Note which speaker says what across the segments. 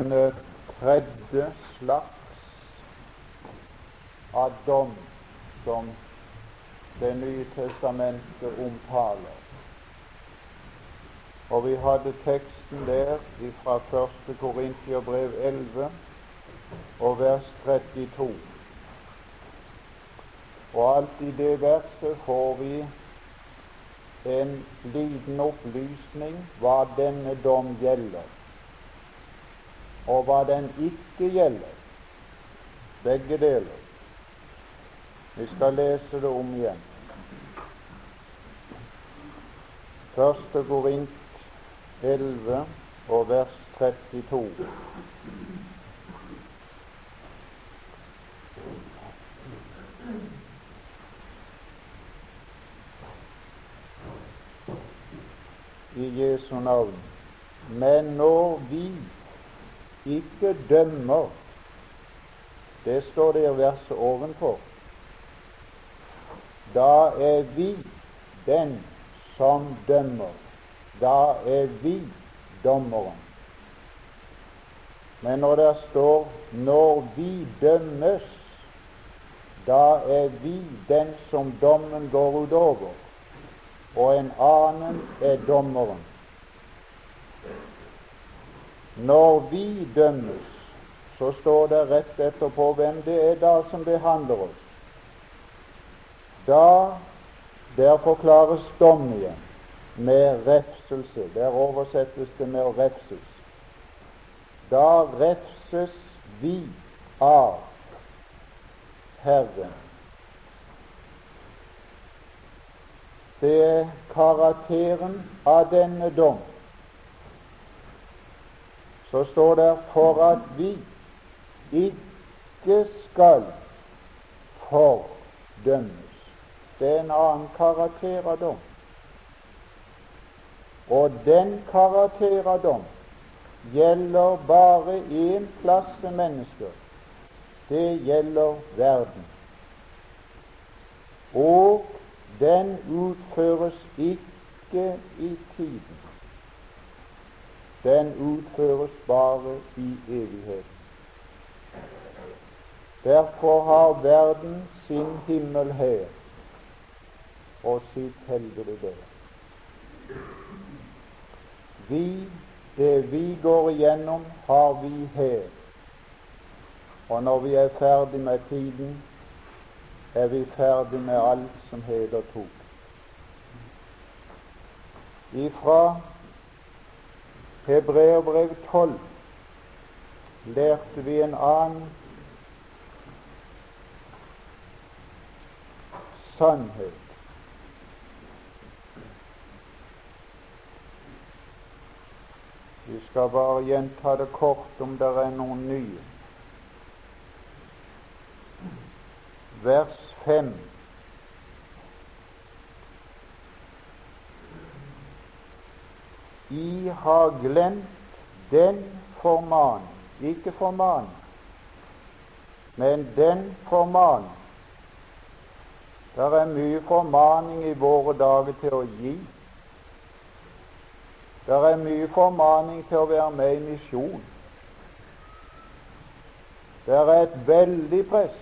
Speaker 1: en tredje slags av dom som Det nye testamentet omtaler. Og vi hadde teksten der fra 1. Korintiabrev 11 og vers 32. Og alt i det verset får vi en liten opplysning hva denne dom gjelder, og hva den ikke gjelder. Begge deler. Vi skal lese det om igjen. Første Korint 11 og vers 32. I Jesu navn. Men når vi ikke dømmer Det står det i verset ovenfor. Da er vi den som dømmer. Da er vi dommeren. Men når det står 'når vi dømmes', da er vi den som dommen går utover, og en annen er dommeren. Når vi dømmes, så står det rett etterpå hvem det er da som behandler oss. Da der forklares dom igjen med refselse. Der oversettes det med å refses. Da refses vi av Herren. Det er karakteren av denne dom. Så står det for at vi ikke skal fordømmes. Det er en annen karakter av dom. Og den karakter av dom gjelder bare én klasse mennesker. Det gjelder verden. Og den utføres ikke i tiden. Den utføres bare i evigheten. Derfor har verden sin himmel her og sitt helvete der. Vi, det vi går igjennom, har vi her. Og når vi er ferdig med tiden, er vi ferdig med alt som heter to. Ifra Hebreerbrev 12 lærte vi en annen sannhet. Vi skal bare gjenta det kort om det er noen nye. Vers 5. I har glemt den formaning, ikke formaning, men den formaning. Det er mye formaning i våre dager til å gi. Det er mye formaning til å være med i misjon. Det er et veldig press,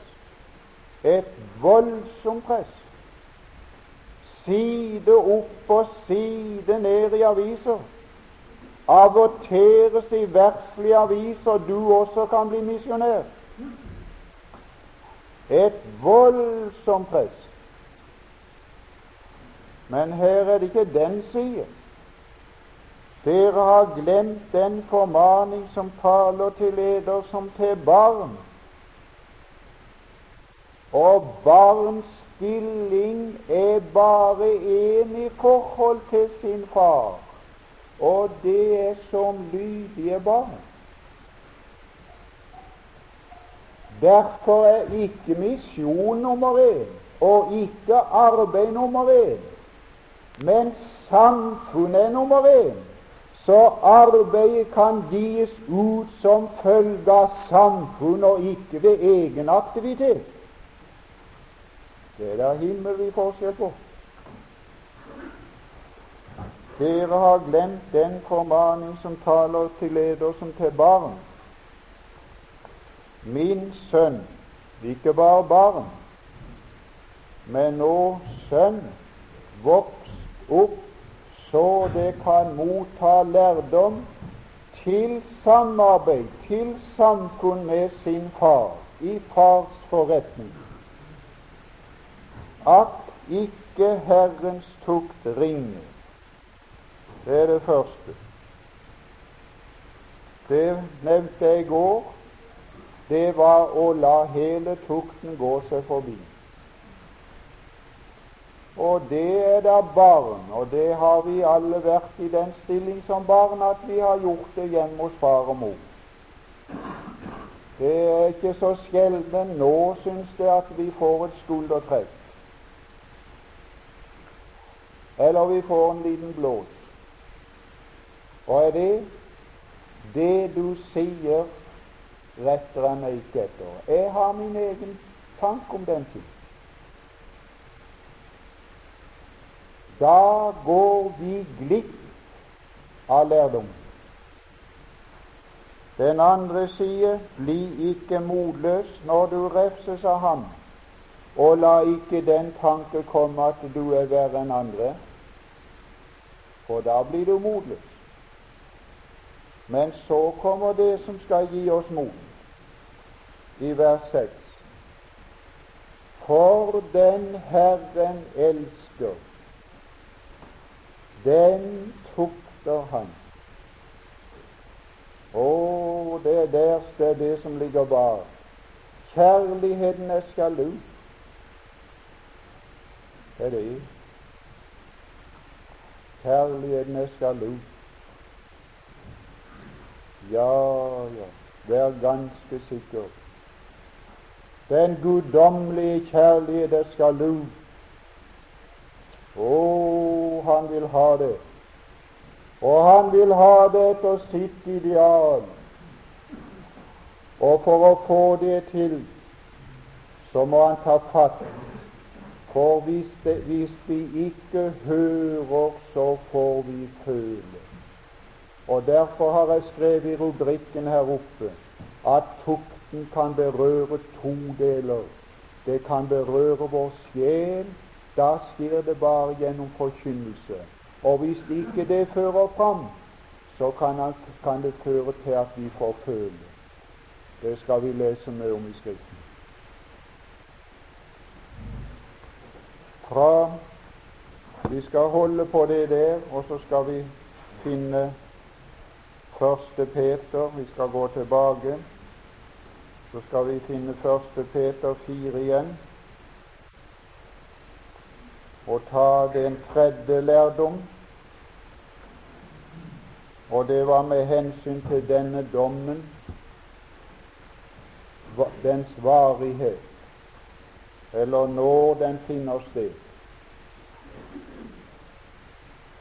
Speaker 1: et voldsomt press. Side opp og side ned i aviser. Avorteres i verdslige aviser, du også kan bli misjonær. Et voldsomt press. Men her er det ikke den siden. Dere har glemt den formaning som taler til leder som til barn. Og barns stilling er bare én i forhold til sin far, og det er som lydige barn. Derfor er ikke misjon nummer én og ikke arbeid nummer én, men samfunnet er nummer én så arbeidet kan gis ut som følge av samfunn og ikke ved egen aktivitet. Det er da himmelvid forskjell på. Dere har glemt den formaning som taler til leder som til barn. min sønn, ikke bare barn, men nå sønn, vokst opp så det kan motta lærdom til samarbeid, til samfunn med sin far, i fars forretning. At ikke Herrens tukt ringe. Det er det første. Det nevnte jeg i går. Det var å la hele tukten gå seg forbi. Og det er da barn, og det har vi alle vært i den stilling som barn at vi har gjort det hjemme hos far og mor. Det er ikke så sjelden nå, syns det, at vi får et skuldertrekk. Eller vi får en liten blås. Hva er det? Det du sier, retter han meg ikke etter. Jeg har min egen tanke om den ting. Da går vi glipp av lærdom. Den andre sier, bli ikke motløs når du refses av ham, og la ikke den tanke komme at du er verre enn andre, for da blir du motløs. Men så kommer det som skal gi oss mot, i vers 6. For den Herren elsker, den tukter Han. Å, det er der det det som ligger bak. Kjærligheten er sjalu. Det er det. Kjærligheten er sjalu. Ja, ja, vær ganske sikker. Den guddommelige kjærlighet er sjalu. Å, han vil ha det. Og han vil ha det etter sitt ideal. Og for å få det til, så må han ta fatt. For hvis, det, hvis vi ikke hører, så får vi føle. Og Derfor har jeg skrevet i rubrikken her oppe at tukten kan berøre to deler. Det kan berøre vår sjel. Da skjer det bare gjennom forkynnelse. Og hvis ikke det fører fram, så kan, det føre til at vi får føle. Det skal vi lese mer om i Skriften. Fra Vi skal holde på det der, og så skal vi finne Første Peter, vi skal gå tilbake, så skal vi finne Første Peter 4 igjen og ta den tredje lærdom. Og det var med hensyn til denne dommen, dens varighet, eller når den finner sted.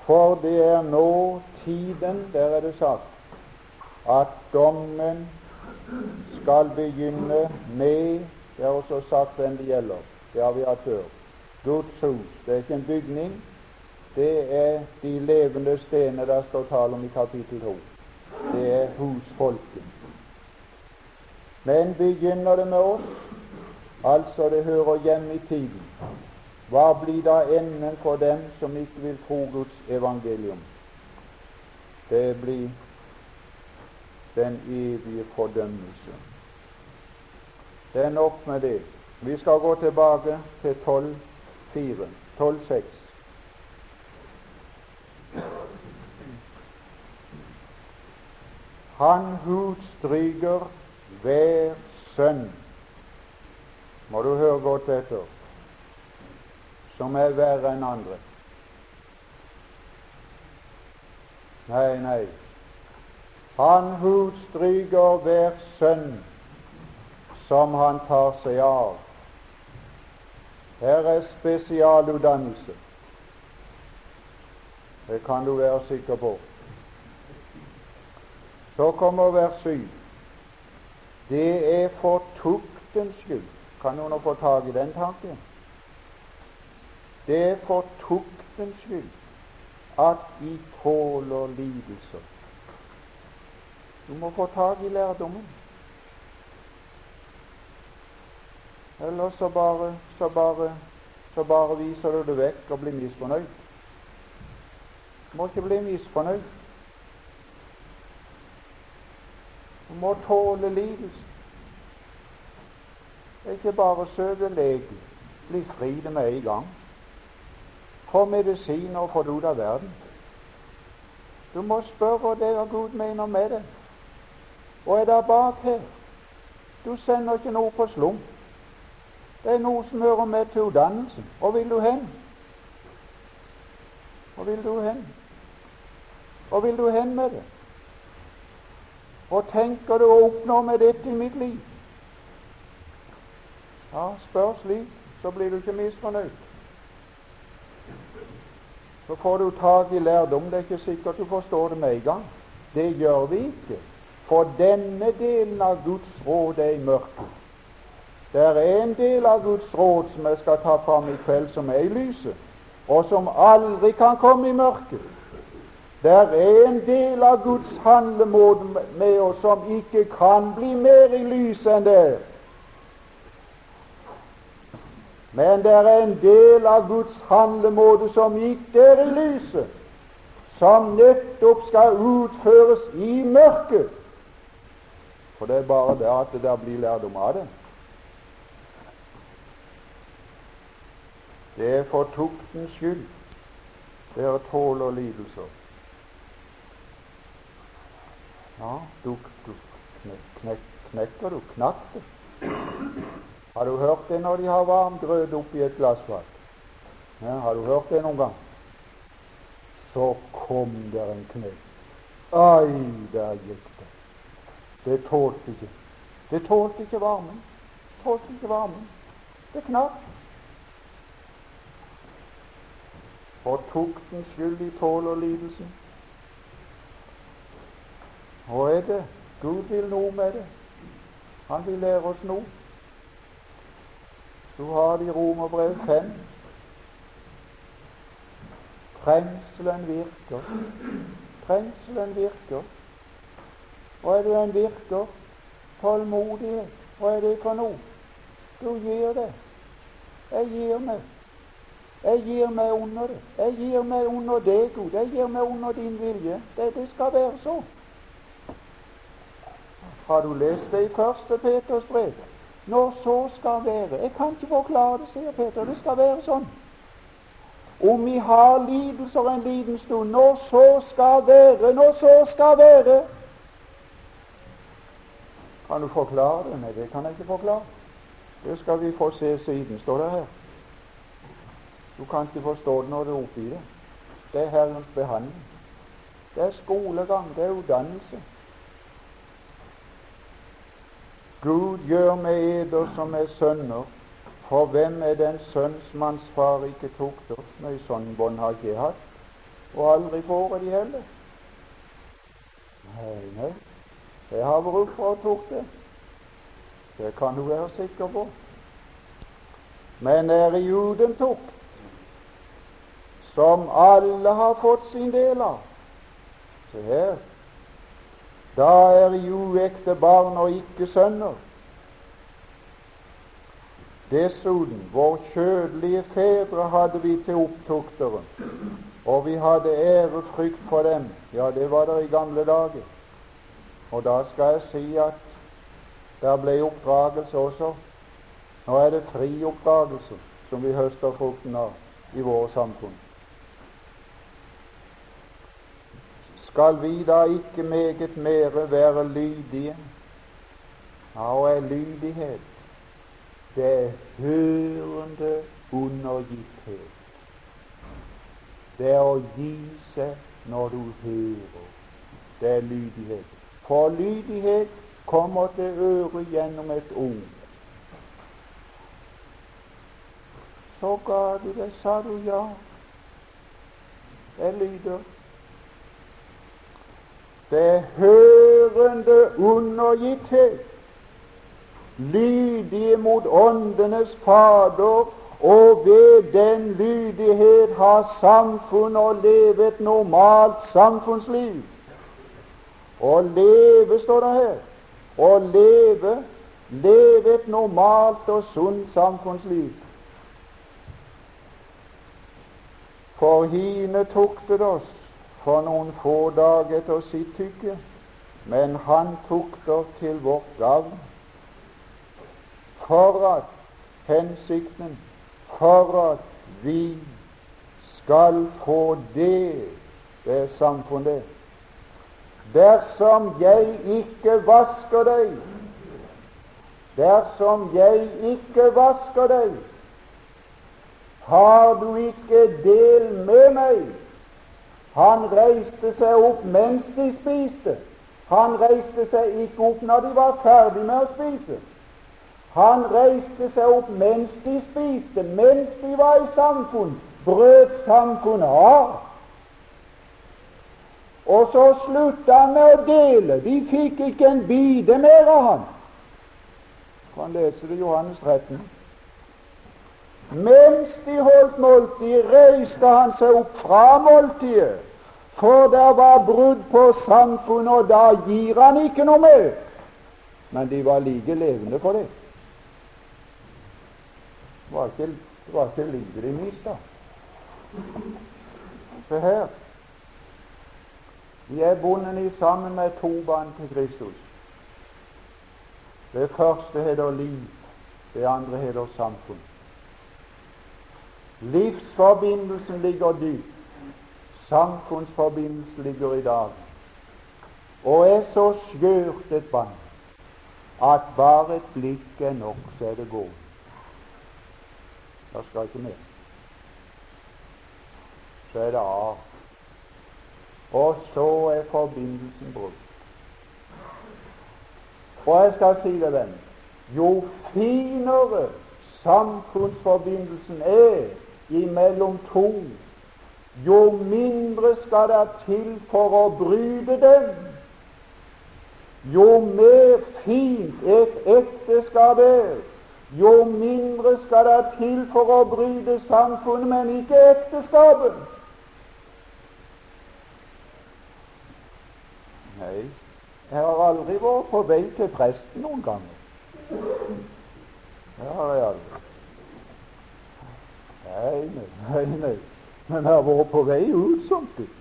Speaker 1: For det er nå tiden, der er det sagt, at dommen skal begynne med Det er også sagt hvem det gjelder. Det har vi hatt før. Guds hus. Det er ikke en bygning. Det er de levende stener der står tale om i kapittel 2. Det er husfolket. Men begynner det med oss, altså det hører hjemme i tiden, hva blir da enden for dem som ikke vil tro Guds evangelium? Det blir den evige fordømmelse. Det er nok med det. Vi skal gå tilbake til 12.4, 12.6. Han utstryker hver sønn, må du høre godt etter, som er verre enn andre. Nei, nei, han hudstryker hver sønn som han tar seg av. Her er spesialutdannelse. Det kan du være sikker på. Så kommer vers 7. Det er for tuktens skyld. Kan noen få tak i den tanken? Det er for tuktens skyld at vi tåler lidelser. Du må få tak i lærdommen. Eller så bare, så bare, så bare viser du det vekk og blir misfornøyd. Du må ikke bli misfornøyd. Du må tåle lidelse. Ikke bare søke lege, bli fri det med en gang. Få medisiner og få det ut av verden. Du må spørre det hva Gud mener med det. Og er det bak her? Du sender ikke noe på slump. Det er noe som hører med til utdannelsen. Hvor vil du hen? Hvor vil du hen? Hvor vil du hen med det? Hva tenker du å oppnå med dette i mitt liv? Ja, spør slik, så blir du ikke misfornøyd. Så får du tak i lærdom. Det er ikke sikkert du forstår det med en gang. Det gjør vi ikke. For denne delen av Guds råd er i mørket. Det er en del av Guds råd som jeg skal ta fram i kveld, som er i lyset, og som aldri kan komme i mørket. Det er en del av Guds handlemåte med oss som ikke kan bli mer i lyset enn det. Men det er en del av Guds handlemåte som ikke er i lyset, som nettopp skal utføres i mørket. For det er bare det at det der blir lærdom av det. Det er for tuktens skyld dere tåler lidelser. Ja, du, du knek, knek, knekker du knakk. Har du hørt det når de har varm grøt oppi et glassfat? Ja, har du hørt det noen gang? Så kom der en knekk. Ai, der gikk det. Det tålte ikke. Det tålte ikke varmen. Tålte ikke varmen. Det knakk. For tuktens skyld de tåler lidelsen. Hva er det? Gud vil noe med det. Han vil lære oss noe. Du har det i Romerbrev 5. Trengselen virker. Trengselen virker. Hva er det den virker? Tålmodighet. Hva er det for noe? Du gir det. Jeg gir meg. Jeg gir meg under det. Jeg gir meg under deg, Gud. Jeg gir meg under din vilje. Det, det skal være så. Har du lest det i første Peters brev? når så skal være. Jeg kan ikke forklare det, sier Peter. Det skal være sånn. Om vi har lidelser en liten stund, når så skal være, når så skal være Kan du forklare det? Nei, det kan jeg ikke forklare. Det skal vi få se siden, står det her. Du kan ikke forstå det når du er oppi det. Det er Herrens behandling. Det er skolegang, det er utdannelse. Gud gjør med eder som er sønner, for hvem er den sønnsmanns far ikke tukter? Nei, sånn bånd har ikke jeg hatt, og aldri får jeg de heller. Nei, nei, jeg har bruk for å tok Det Det kan du være sikker på. Men er judentukt, som alle har fått sin del av. Se her, da er jo ekte barn og ikke sønner. Dessuten, vår kjødelige fedre hadde vi til opptukteren, og vi hadde ærefrykt for dem. Ja, det var det i gamle dager. Og da skal jeg si at der ble oppdragelse også. Nå er det fri oppdragelse som vi høster frukten av i våre samfunn. Skal vi da ikke meget mere være lydige? Ja, og er lydighet det er hørende undergitthet. Det er å gi seg når du hører. Det er lydighet. For lydighet kommer til øre gjennom et ord. Så ga du det, sa du ja. Jeg lyder. Det hørende undergitthet, lydige mot åndenes Fader, og ved den lydighet har samfunnet og et normalt samfunnsliv. Å leve, står det her, å leve leve et normalt og sunt samfunnsliv. For hine tuktet oss for noen få dager til sitt tykke, men han tukter til vårt gavn, for at hensikten for at vi skal få det det samfunnet. Dersom jeg ikke vasker deg, dersom jeg ikke vasker deg, har du ikke del med meg. Han reiste seg opp mens de spiste. Han reiste seg ikke opp når de var ferdig med å spise. Han reiste seg opp mens de spiste, mens de var i samfunn, brøt samfunnet av. Og så slutta han med å dele. De fikk ikke en bite mer av han. Kan lese det Johannes 13. Mens de holdt måltid, reiste han seg opp fra måltidet, for det var brudd på samfunnet, og da gir han ikke noe mer. Men de var like levende for det. Det var ikke, ikke livet de mista. Se her. Vi er bundet sammen med to bånd til Kristus. Det første heter liv, det andre heter samfunn. Livsforbindelsen ligger dypt, samfunnsforbindelsen ligger i dag, og er så skjørt et bånd at bare et blikk er nok, så er det gående. Det skal ikke mer. Så er det av. Og så er forbindelsen brutt. Og jeg skal si det, venn, jo finere samfunnsforbindelsen er imellom to, jo mindre skal det til for å bryte den. Jo mer fint et ekteskap er, jo mindre skal det til for å bryte samfunnet, men ikke ekteskapet. Nei, jeg har aldri vært på vei til presten noen ganger. Det har jeg aldri. Nei, nei, nei. Men jeg har vært på vei ut samtidig.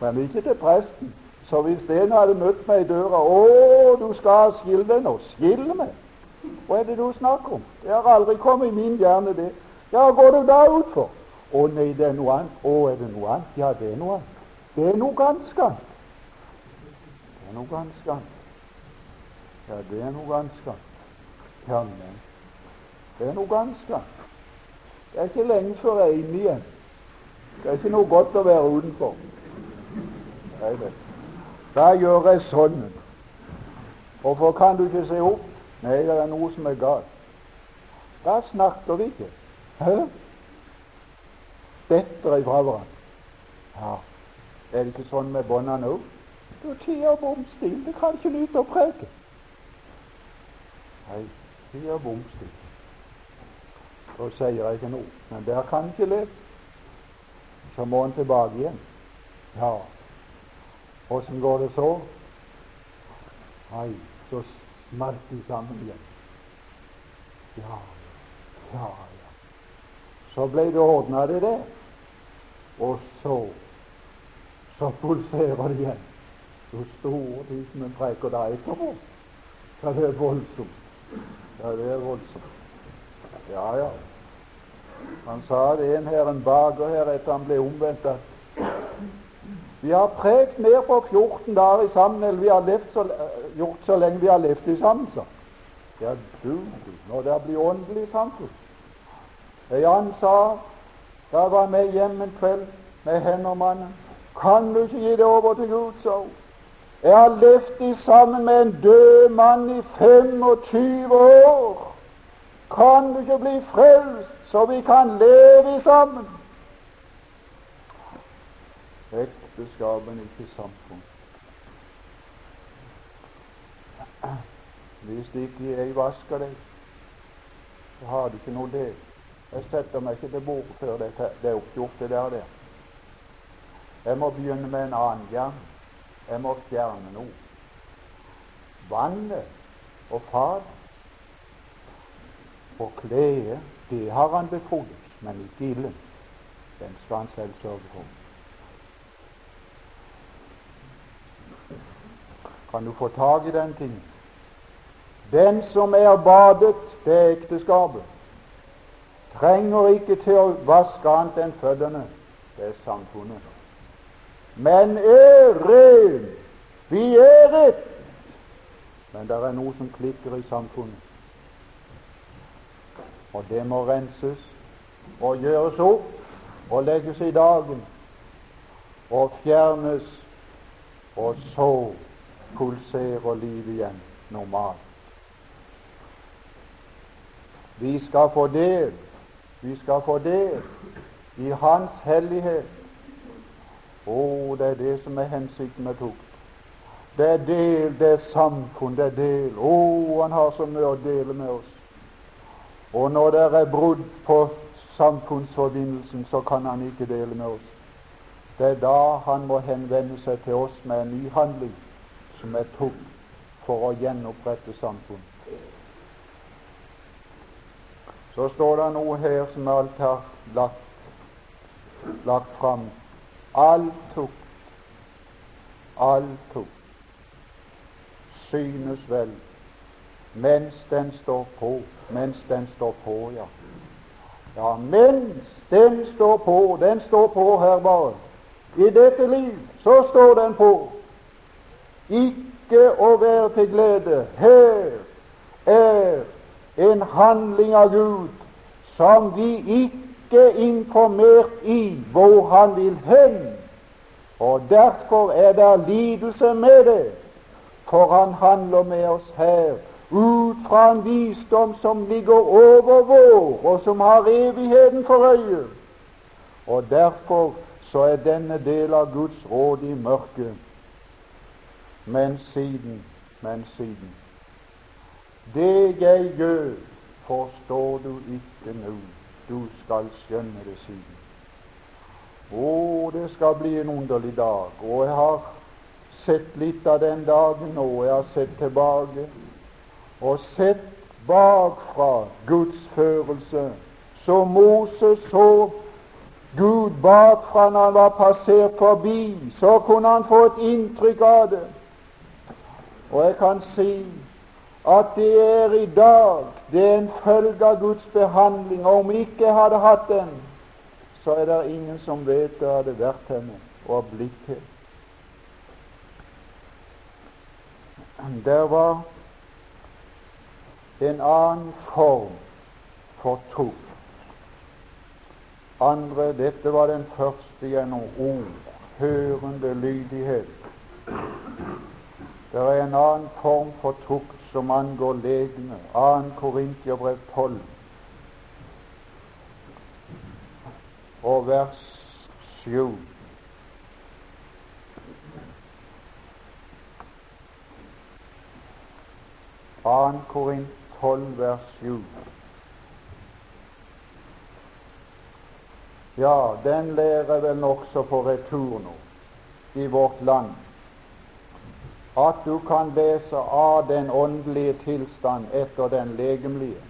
Speaker 1: Men ikke til presten. Så hvis en hadde møtt meg i døra 'Å, du skal skille deg nå.' Skille meg? Hva er det du snakker om? Det har aldri kommet i min hjerne, det. Ja, går du da ut for? Å nei, det er noe annet. Å, er det noe annet? Ja, det er noe annet. Det er noe ganske annet er noe ganske annet. Ja, det er noe ganske annet. Ja, det er noe ganske annet. Det er ikke lenge før jeg er inne igjen. Det er ikke noe godt å være utenfor. Nei, det. Da gjør jeg sånn. Hvorfor kan du ikke se opp? Nei, det er noe som er galt. Da snakker vi ikke. Hæ? Detter ifra hverandre. Ja, er det ikke sånn med bånda nå? Du tier bom stille. Det kan ikke nyte å preke. Nei, tier bom stille. Da sier jeg ikke noe. Men der kan ikke leve. Så må han tilbake igjen. Ja, åssen går det så? Nei, så smalt de sammen igjen. Ja, ja, ja. Så ble det ordna, det der. Og så så pulserer det igjen så står de som en preker da etterpå. Ja, det er voldsomt. Ja, det er voldsomt. Ja, ja. Han sa det en her, en baker her, etter han ble omvendt, vi har prekt mer på 14 dager sammen enn vi har så, gjort så lenge vi har levd i sammen, sa Ja, du, når det blir åndelig samfunn. Jan sa da jeg var med hjem en kveld med hendermannen Kan du ikke gi det over til Gud, hun. Jeg har levd sammen med en død mann i 25 år. Kan du ikke bli frelst, så vi kan leve sammen? Ekteskapen ikke samfunn. Hvis ikke jeg vasker deg, så har du ikke noe del. Jeg setter meg ikke til bord før det er oppgjort, det der. der. Jeg må begynne med en annen jern. Jeg må fjerne noe. Vannet og fadet Og kledet, det har han betrodd men ikke ilden. Den skal han selv sørge for. Kan du få tak i den ting? Den som er badet, det er ekteskapet. Trenger ikke til å vaske annet enn føttene. Det er samfunnet. Men ren. Vi er et. Men det er noe som klikker i samfunnet. Og det må renses og gjøres opp og legges i dagen og fjernes, og så pulserer livet igjen normalt. Vi skal få del, vi skal få del i Hans hellighet. Å, det er det som er hensikten med tukt. Det er del, det er samfunn, det er del. Å, han har så mye å dele med oss. Og når det er brudd på samfunnsforbindelsen, så kan han ikke dele med oss. Det er da han må henvende seg til oss med en ny handling som er tukt for å gjenopprette samfunn. Så står det noe her som alt har lagt, lagt fram. All tukt, all tukt synes vel mens den står på, mens den står på, ja. Ja, mens den står på, den står på her bare. I dette liv så står den på. Ikke å være til glede. Her er en handling av Gud som vi ikke er informert i hvor Han vil hen. Og derfor er det lidelse med det, for Han handler med oss her ut fra en visdom som ligger over vår, og som har evigheten for øye. Og derfor så er denne del av Guds råd i mørket. Men siden, men siden det jeg gjør, forstår du ikke nå. Du skal skjønne det siden. Å, det skal bli en underlig dag. Og jeg har sett litt av den dagen og Jeg har sett tilbake og sett bakfra Guds førelse. Så Moses så Gud bakfra når han var passert forbi, så kunne han få et inntrykk av det. Og jeg kan si at det er i dag det er en følge av Guds behandling. Og om ikke hadde hatt den, så er det ingen som vet det hadde vært henne og blitt til. Der var en annen form for tro. Andre, dette var den første gjennom ord, hørende lydighet. Det er en annen form for tukt som angår legene. 2. Korintiabrev 12 og vers 7. Annen Korint 12, vers 7. Ja, den lærer vel nokså på retur nå i vårt land at du kan lese av den åndelige tilstand etter den legemlige.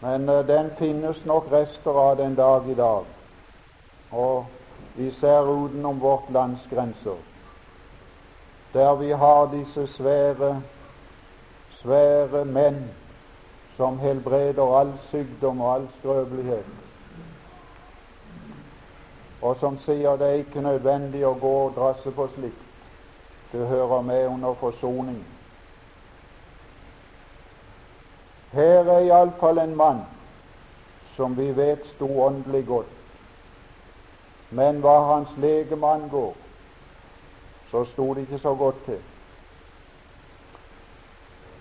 Speaker 1: Men uh, den finnes nok rester av den dag i dag, og især utenom vårt lands grenser, der vi har disse svære, svære menn som helbreder all sykdom og all skrøpelighet og som sier det er ikke nødvendig å gå og drasse på slikt. Det hører med under forsoning. Her er iallfall en mann som vi vet sto åndelig godt. Men hva hans legeme angår, så sto det ikke så godt til.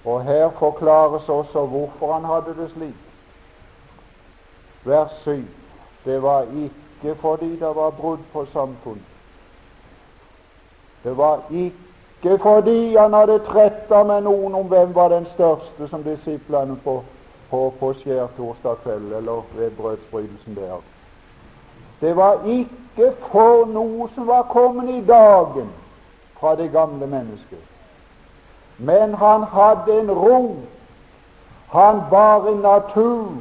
Speaker 1: Og her forklares også hvorfor han hadde det slik. Vers 7. Det var ikke ikke fordi det var brudd på samfunnet. Det var ikke fordi han hadde tretta med noen om hvem var den største, som disiplene på, på, på skjærtorsdag kveld eller ved brødsbrytelsen der. Det var ikke for noe som var kommet i dagen fra det gamle mennesket. Men han hadde en ro. Han var en natur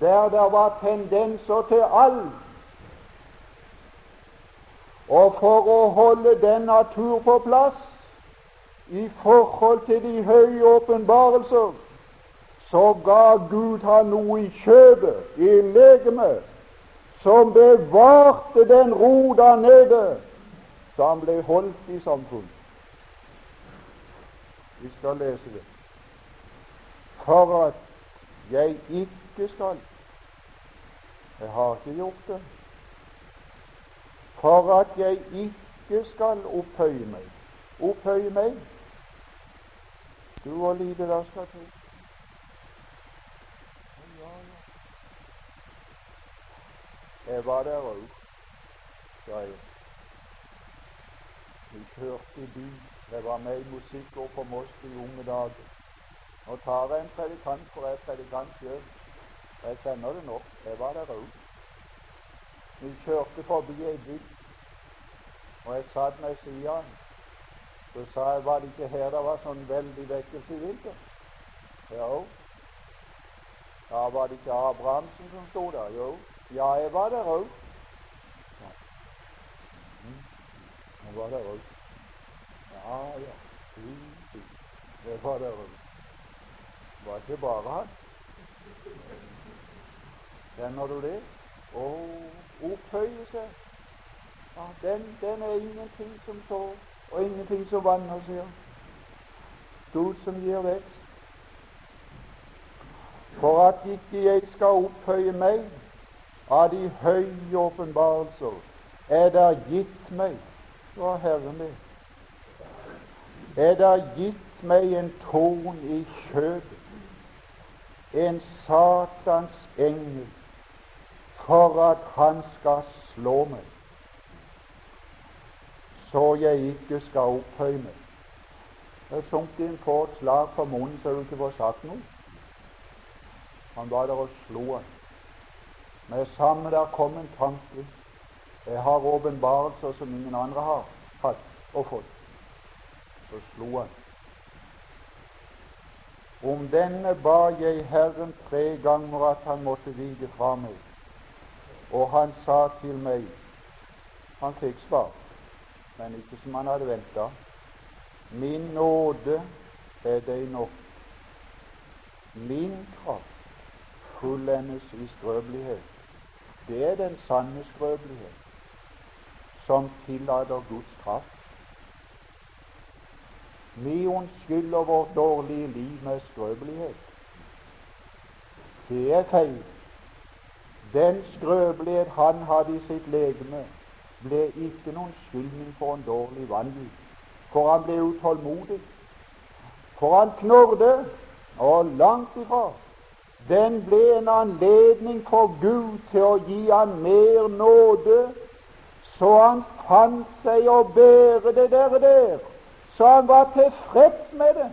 Speaker 1: der det var tendenser til alt. Og for å holde den natur på plass i forhold til de høye åpenbarelser, så ga Gud han noe i kjøpet, i legemet, som bevarte den ro der nede, han ble holdt i samfunnet. Vi skal lese det. For at jeg ikke skal Jeg har ikke gjort det. For at jeg ikke skal opphøye meg. Opphøye meg? Du og lite der skal til. Jeg var der òg, sa jeg. Vi kjørte i bil. Jeg var med i musikk og på Moss i unge dager. Nå tar jeg en predikant, for jeg er predikant sjøl. Jeg kjenner det nok. Jeg var der òg. Vi kjørte forbi ei bygd, og jeg satt ved sida Så sa jeg var det ikke her det var sånn veldig vekkelse i vinter? Jo. Ja, var det ikke Abrahamsen som sto der? Jo. Ja, jeg var der òg. Ja. Mm. Jeg var der òg. Ja, ja. Det var der òg. Var ikke bare han. Kjenner du det? Å opphøye seg. Ja, den, den, er ingenting som sår, og ingenting som vanner seg. Gud som gir vekst. For at ikke jeg skal opphøye meg av de høye åpenbarelser, er det gitt meg, har Herren det, er det gitt meg en torn i kjødet, en Satans engel, for at han skal slå meg, så jeg ikke skal opphøye meg. Jeg sunket inn på et slag på munnen så du ikke får sagt noe. Han var der og slo han. Med samme der kom en tanke. Jeg har åpenbarelser som ingen andre har hatt og fått. Så slo han. Om denne ba jeg Herren tre ganger at han måtte vike fra meg. Og han sa til meg Han fikk svar, men ikke som han hadde venta. Min nåde er deg nok. Min kraft fullendes i skrøpelighet. Det er den sanne skrøpelighet som tillater Guds kraft. Vi unnskylder vårt dårlige liv med skrøpelighet. Det er feil. Den skrøpelighet han hadde i sitt legeme, ble ikke noen skyldning for en dårlig vandel, for han ble utålmodig. For han knorde, og langt ifra. Den ble en anledning for Gud til å gi han mer nåde, så han fant seg å bære det der, der så han var tilfreds med det.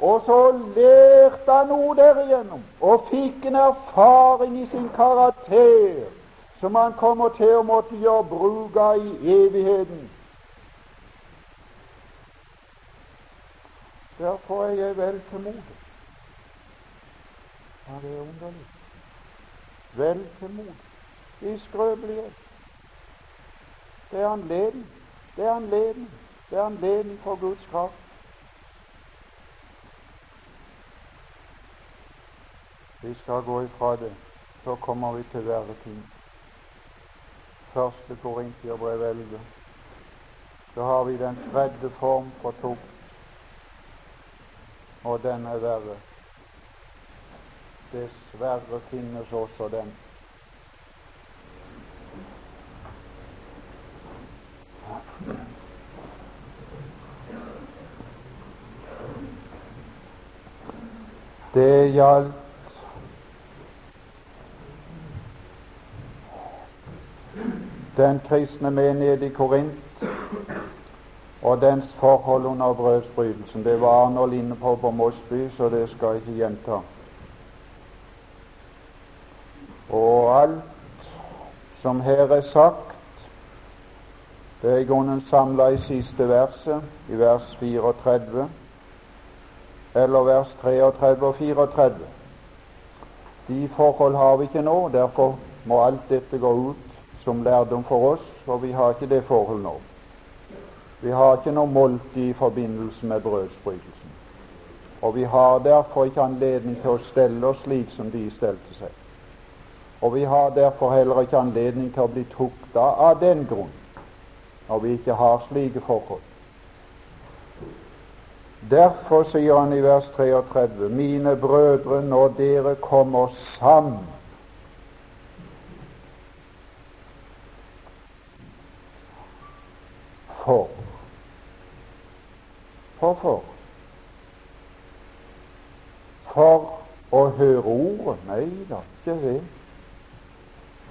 Speaker 1: Og så lærte han noe derigjennom, og fikk en erfaring i sin karakter som han kommer til å måtte gjøre bruk av i evigheten. Derfor er jeg vel til mote. Ja, det er underlig. Vel til mote i skrøpelighet. Det er anledning. Det er anledning. Det er anledning for Guds kraft. Vi skal gå ifra det, så kommer vi til verre ting. Første Korintiabrev 11. Så har vi den tredje form for tukt, og den er verre. Dessverre finnes også den. Det gjaldt den kristne menighet i Korint og dens forhold under brødsbrytelsen. Det var Arnold inne på på Mosby, så det skal jeg ikke gjenta. Og alt som her er sagt, Det er i grunnen samla i siste verset, i vers 34, eller vers 33 og 34. De forhold har vi ikke nå, derfor må alt dette gå ut som lærdom for oss, for vi har ikke det forhold nå. Vi har ikke noe måltid i forbindelse med brødsbrytelsen. Og vi har derfor ikke anledning til å stelle oss slik som de stelte seg. Og vi har derfor heller ikke anledning til å bli tukta av den grunn, når vi ikke har slike forhold. Derfor sier han i vers 33.: Mine brødre, når dere kommer sammen for Hvorfor? For å høre ordet? Nei da, ikke det.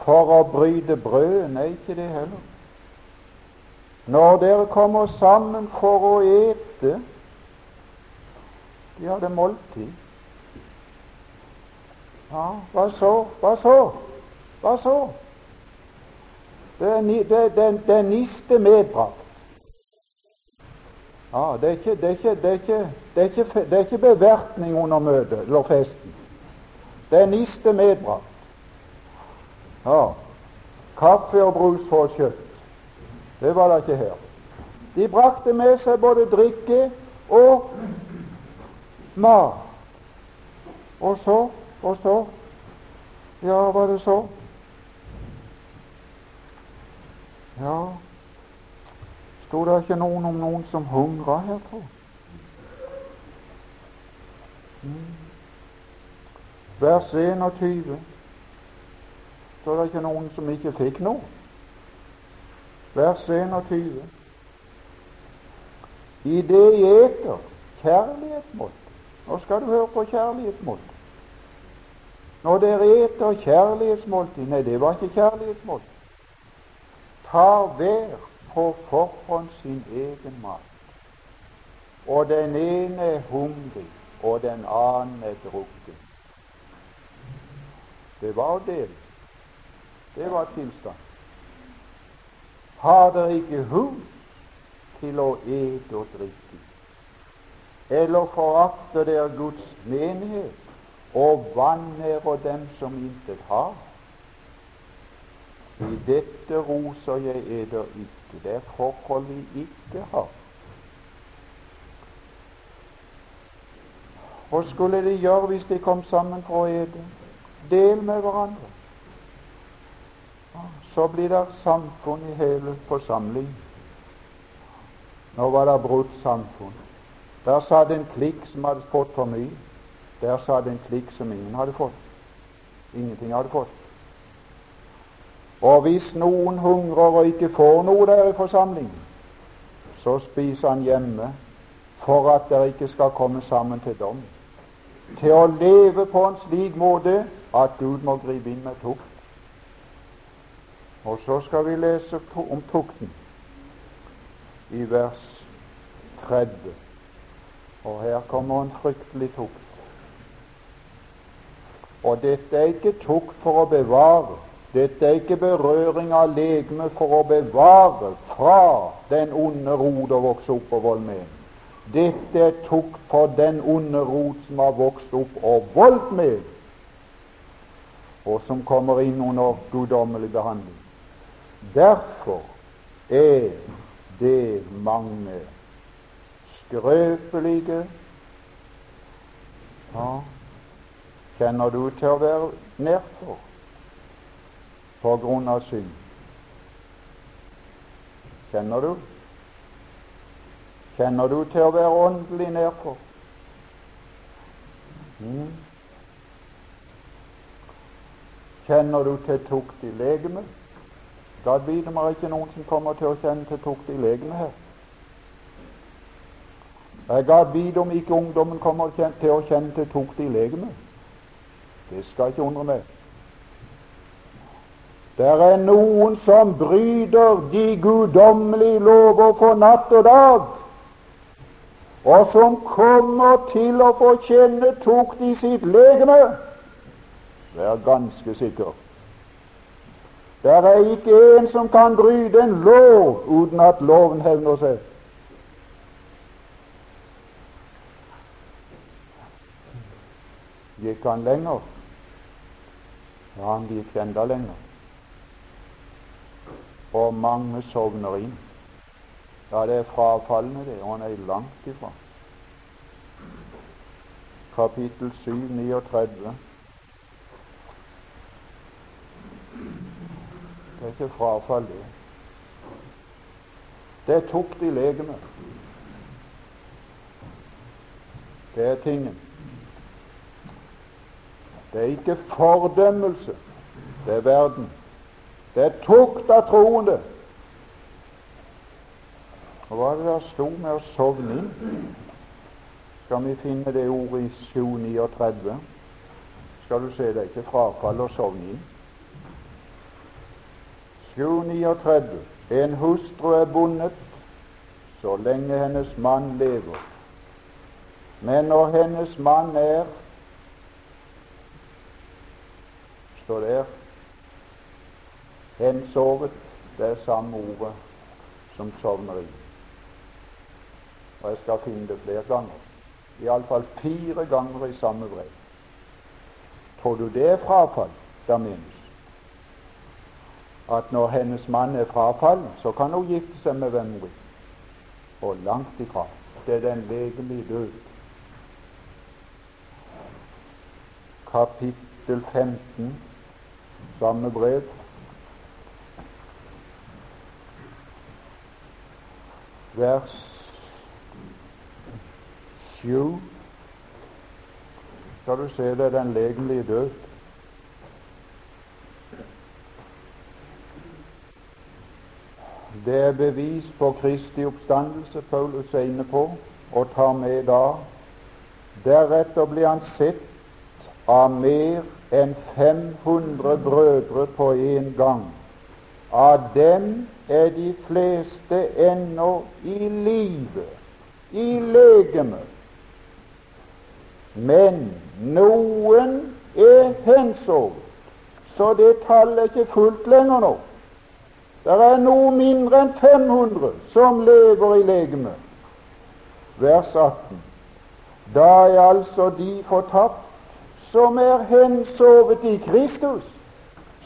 Speaker 1: For å bryte brød? Nei, ikke det heller. Når dere kommer sammen for å ete De hadde måltid. Ja, hva så? Hva så? Hva så? Det er, det, det, det er niste medbrakt. Ja, det er ikke, det er ikke, det er ikke, det er ikke, er bevertning under møtet eller festen. Det er niste medbrakt. Ja. Kaffe og brus for kjøtt. Det var det ikke her. De brakte med seg både drikke og mat. Og så, og så Ja, var det så? Ja, Sto det ikke noen om noen som hungra her, tro? Mm. Vers 21 står det ikke noen som ikke fikk noe. Vers 21. I det jeg eter kjærlighetsmål Nå skal du høre på kjærlighetsmål. Når dere eter kjærlighetsmåltid Nei, det var ikke kjærlighetsmåltid. Tar hver på forhånd sin egen mat. Og den ene er hungrig, og den annen er drukken. Det var det. Det var tilstand. Har dere ikke hus til å ete og drikke? Eller forakter dere Guds menighet og vanærer dem som intet har? I dette roser jeg eder ikke. Det er forhold vi ikke har. Hva skulle de gjøre hvis de kom sammen for å ete? Del med hverandre. Så blir det samfunn i hele forsamling. Nå var det brutt samfunn. Der satt en klikk som hadde fått for mye. Der satt en klikk som ingen hadde fått. Ingenting hadde fått. Og hvis noen hungrer og ikke får noe der i forsamlingen, så spiser han hjemme for at dere ikke skal komme sammen til dom. Til å leve på en slik måte at Gud må gripe inn med tukt. Og så skal vi lese om tukten i vers 30. Og her kommer en fryktelig tukt. Og dette er ikke tukt for å bevare, dette er ikke berøring av legemet for å bevare fra den onde rot å vokse opp og vold med. Dette er tukt for den onde rot som har vokst opp og voldt med, og som kommer inn under guddommelig behandling. Derfor er det mange skrøpelige ja, Kjenner du til å være nedfor? På grunn av synd. Kjenner du? Kjenner du til å være åndelig nedpå? Mm. Kjenner du til tukt i legemet? God vite om det ikke noen som kommer til å kjenne til tukt i legemet her. Jeg gad vite om ikke ungdommen kommer til å kjenne til tukt i legemet. Det skal ikke undre meg. Det er noen som bryter de guddommelige lover for natt og dag, og som kommer til å få kjenne tukt i sitt legeme. Vær ganske sikker. Det er ikke en som kan bryte en lov uten at loven hevner seg. Gikk han lenger? Ja, han gikk enda lenger. Og mange sovner inn. Ja, det er frafallende, det, og han er langt ifra. Kapittel 7, 39. Det er ikke frafall, det. Det er tukt i legemet. Det er tingen. Det er ikke fordømmelse, det er verden. Det er tukt av troende. Og hva er det der sto med å sovne inn? Skal vi finne det ordet i 739? Skal du se, det er ikke frafall å sovne inn. 739. En hustru er bundet så lenge hennes mann lever. Men når hennes mann er står der hensovet, det er samme ordet som sovner i. Og jeg skal finne det flere ganger. Iallfall fire ganger i samme brev. Tror du det er frafall Da minst? at når hennes mann er frafallen, så kan hun gifte seg med hvem hun vil. Og langt ifra. Det er den legelige død. Kapittel 15, samme brev. Vers 7. Skal du se det er den legemlige død. Det er bevis på Kristi oppstandelse Paulus er inne på, og tar med da. Deretter blir han sett av mer enn 500 brødre på en gang. Av dem er de fleste ennå i live, i legeme. Men noen er hensovet, så det tallet er ikke fullt lenger nå. Det er noe mindre enn 500 som lever i legemet. Vers 18. Da er altså de fortapt som er hensovet i Kristus,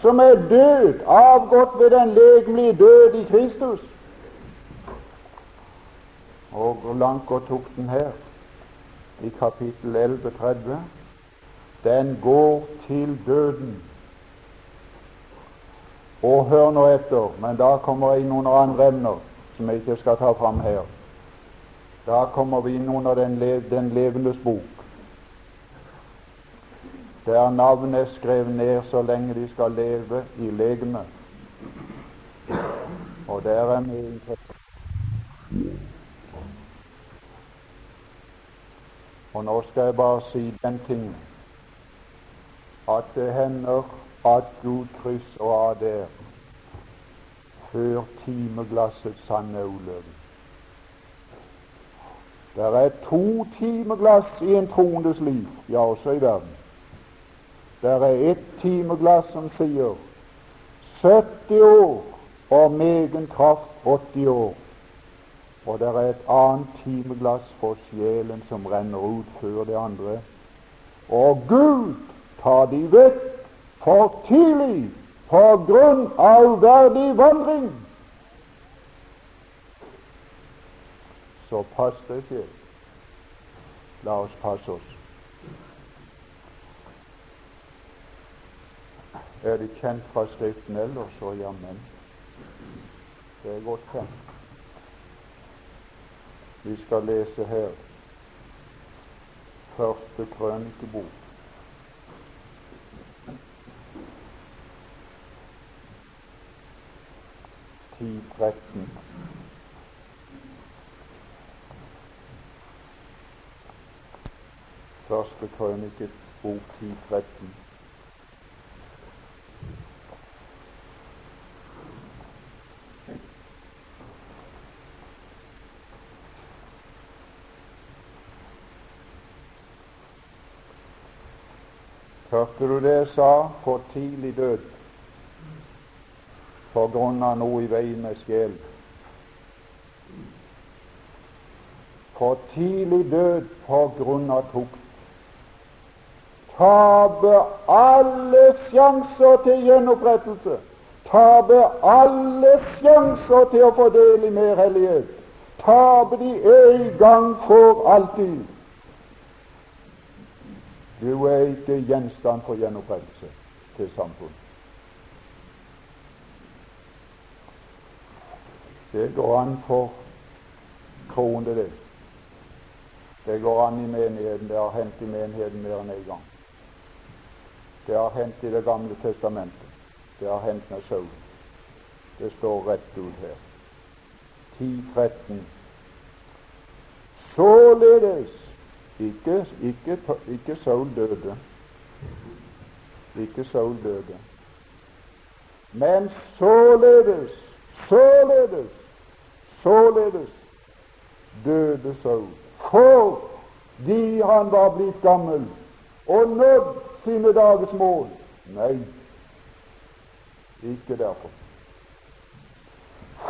Speaker 1: som er død, avgått ved den legemlige død i Kristus. Og hvor langt går tukten her? I kapittel 11, 30. Den går til døden. Og hør nå etter, men da kommer jeg inn under andre emner som jeg ikke skal ta fram her. Da kommer vi inn under den, le den levendes bok, der navnet er skrevet ned så lenge de skal leve i legemet. Og der er min. Og nå skal jeg bare si den ting at det hender at Gud krysser av der før timeglassets sanne uløven. Det er to timeglass i en troendes liv, ja, også i verden. Det er ett timeglass som sier 70 år og megen kraft 80 år. Og det er et annet timeglass for sjelen som renner ut før det andre. Og Gud tar de vekk for tidlig på grunn av uverdig vandring. Så pass deg selv. La oss passe oss. Er det kjent fra Skriften ellers, så jammen. Det er godt kjent. Vi skal lese her første krønikebok. 10, 13. Første krønikebok bok 10, Hørte du det jeg sa? For tidlig død. på grunn av noe i veien med sjel. For tidlig død på grunn av tukt. Tape alle sjanser til gjenopprettelse. Tape alle sjanser til å få del i mer hellighet. Tape de en gang for alltid. Du er ikke gjenstand for gjenopprettelse til samfunnet. Det går an for troende, det. Det går an i menigheten. Det har hendt i menigheten mer enn én en gang. Det har hendt i Det gamle testamentet. Det har hendt med Saul. Det står rett ut her. 10.13. Således ikke, ikke, ikke Saul døde. Ikke Saul døde. Men således, således, således døde Saul fordi han var blitt gammel og nådd sine dagers mål. Nei, ikke derfor.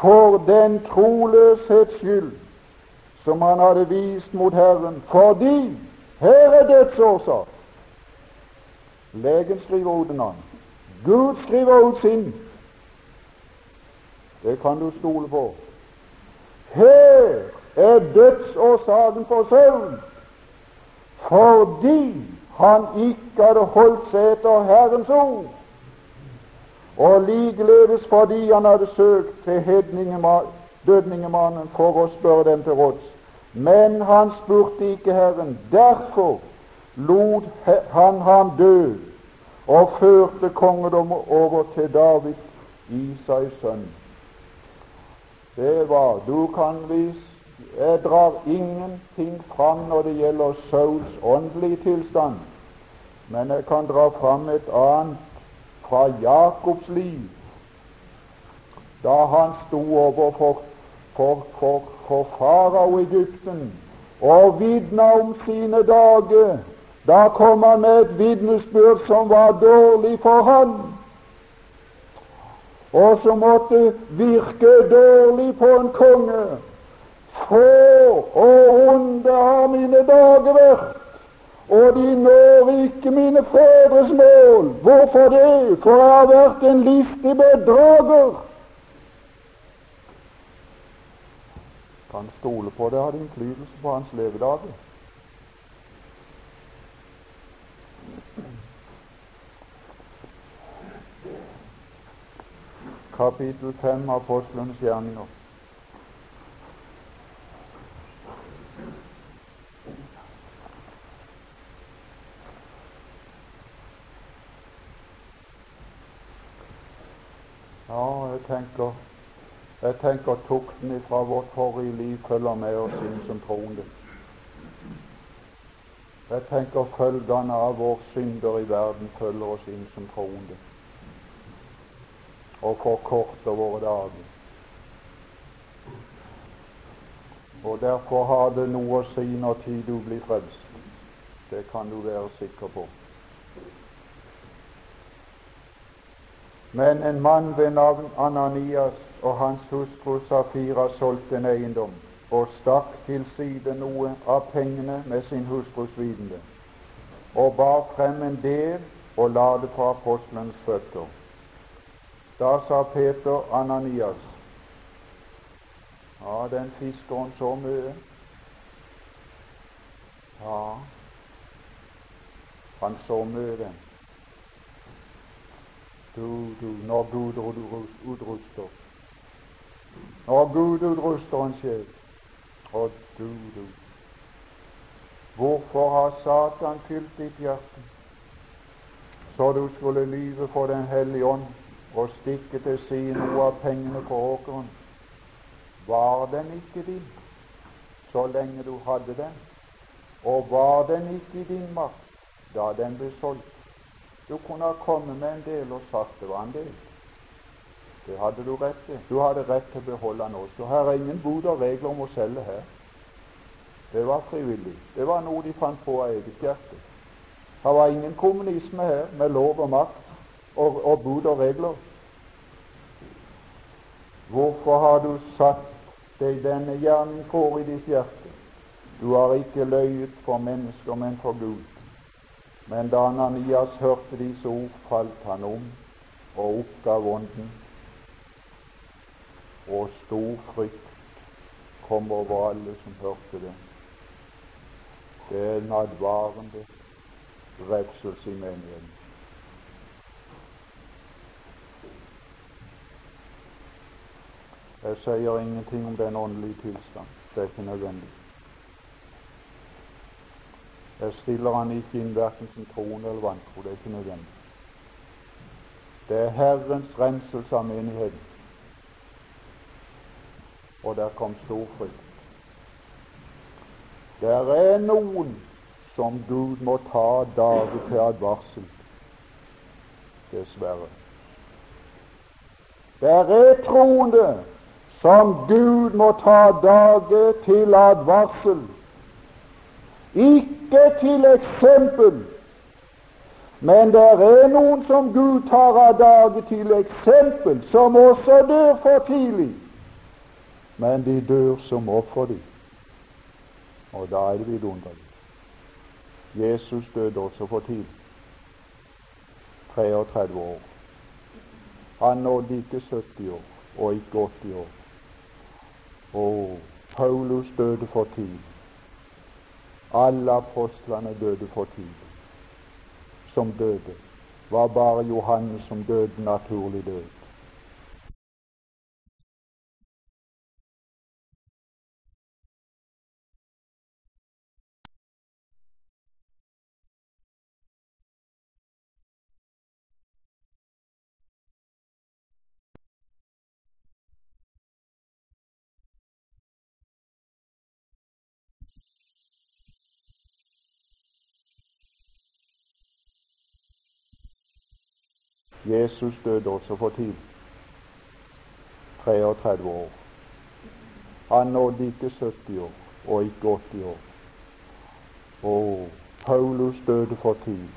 Speaker 1: For den troløshets skyld som han hadde vist mot Herren, fordi her er dødsårsak. Legen skriver ut en. Gud skriver ut sin. Det kan du stole på. Her er dødsårsaken for søvn fordi han ikke hadde holdt seg etter Herrens ord, og likeledes fordi han hadde søkt til dødningemannen for å spørre dem til råds. Men han spurte ikke Herren. Derfor lot han ham dø og førte kongedommen over til David, Isais sønn. Det var Du kan vise jeg drar ingenting fram når det gjelder Sauls åndelige tilstand, men jeg kan dra fram et annet fra Jakobs liv, da han sto overfor for, for, for farao Egypten og vitna om sine dager. Da kom han med et vitnesbyrd som var dårlig for han, og som måtte virke dårlig på en konge. Få og onde har mine dager vært, og de når ikke mine fedres mål. Hvorfor det? For jeg har vært en listig bedrager. Kan stole på det hadde innflytelse på hans levedager. Kapittel 5 av Apostlenes gjerninger. Ja, jeg tenker jeg tenker tukten fra vårt forrige liv følger med oss inn som troende. Jeg tenker følgene av vår synder i verden følger oss inn som troende og forkorter våre dager. Og Derfor har det noe å si når tid du blir frelst. Det kan du være sikker på. Men en mann ved navn Ananias og hans hustru Safira solgte en eiendom og stakk til side noe av pengene med sin hustrus vitende, og bar frem en del og la det på apostelens føtter. Da sa Peter Ananias, ja, den fiskeren så mye. Ja, han så mye, den. Du, du, når Gud utruster. Når Gud utruster en sjel. Og du, du. Hvorfor har Satan fylt ditt hjerte så du skulle lyve for Den hellige ånd og stikke til side noe av pengene på åkeren? Var den ikke din så lenge du hadde den? Og var den ikke i din makt da den ble solgt? Du kunne ha kommet med en del og sagt det var en del. Det hadde du rett til. Du hadde rett til å beholde den også. Her er ingen bod og regler om å selge her. Det var frivillig. Det var noe de fant på av eget hjerte. Her var ingen kommunisme her med lov og makt og, og bud og regler. Hvorfor har du satt deg denne hjernen for i ditt hjerte? Du har ikke løyet for mennesker, men for Gud. Men da Ananias hørte disse ord, falt han om og oppgav ånden, og stor frykt kom over alle som hørte det. Det er en advarende redselse i menigheten. Jeg sier ingenting om den åndelige tilstand. Det er ikke nødvendig. Jeg stiller han ikke inn verken som troende eller vantro. Det er ikke nødvendig. Det er Herrens renselse av menigheten. Og der kom stor frykt. Der er noen som Gud må ta dager til advarsel. Dessverre. Der er troende som Gud må ta dager til advarsel. Ikke til eksempel, men det er noen som Gud tar av dage til eksempel, som også dør for tidlig. Men de dør som offer, de. Og da er det vidunderlig. Jesus døde også for tidlig. 33 år. Han nådde ikke 70 år, og ikke 80 år. Og Paulus døde for tidlig. Alle apostlene døde for tidlig. Som døde. var bare Johannes som døde naturlig død. Jesus døde også for tidlig. 33 år. Han nådde ikke 70 år, og ikke 80 år. Og Paulus døde for tidlig.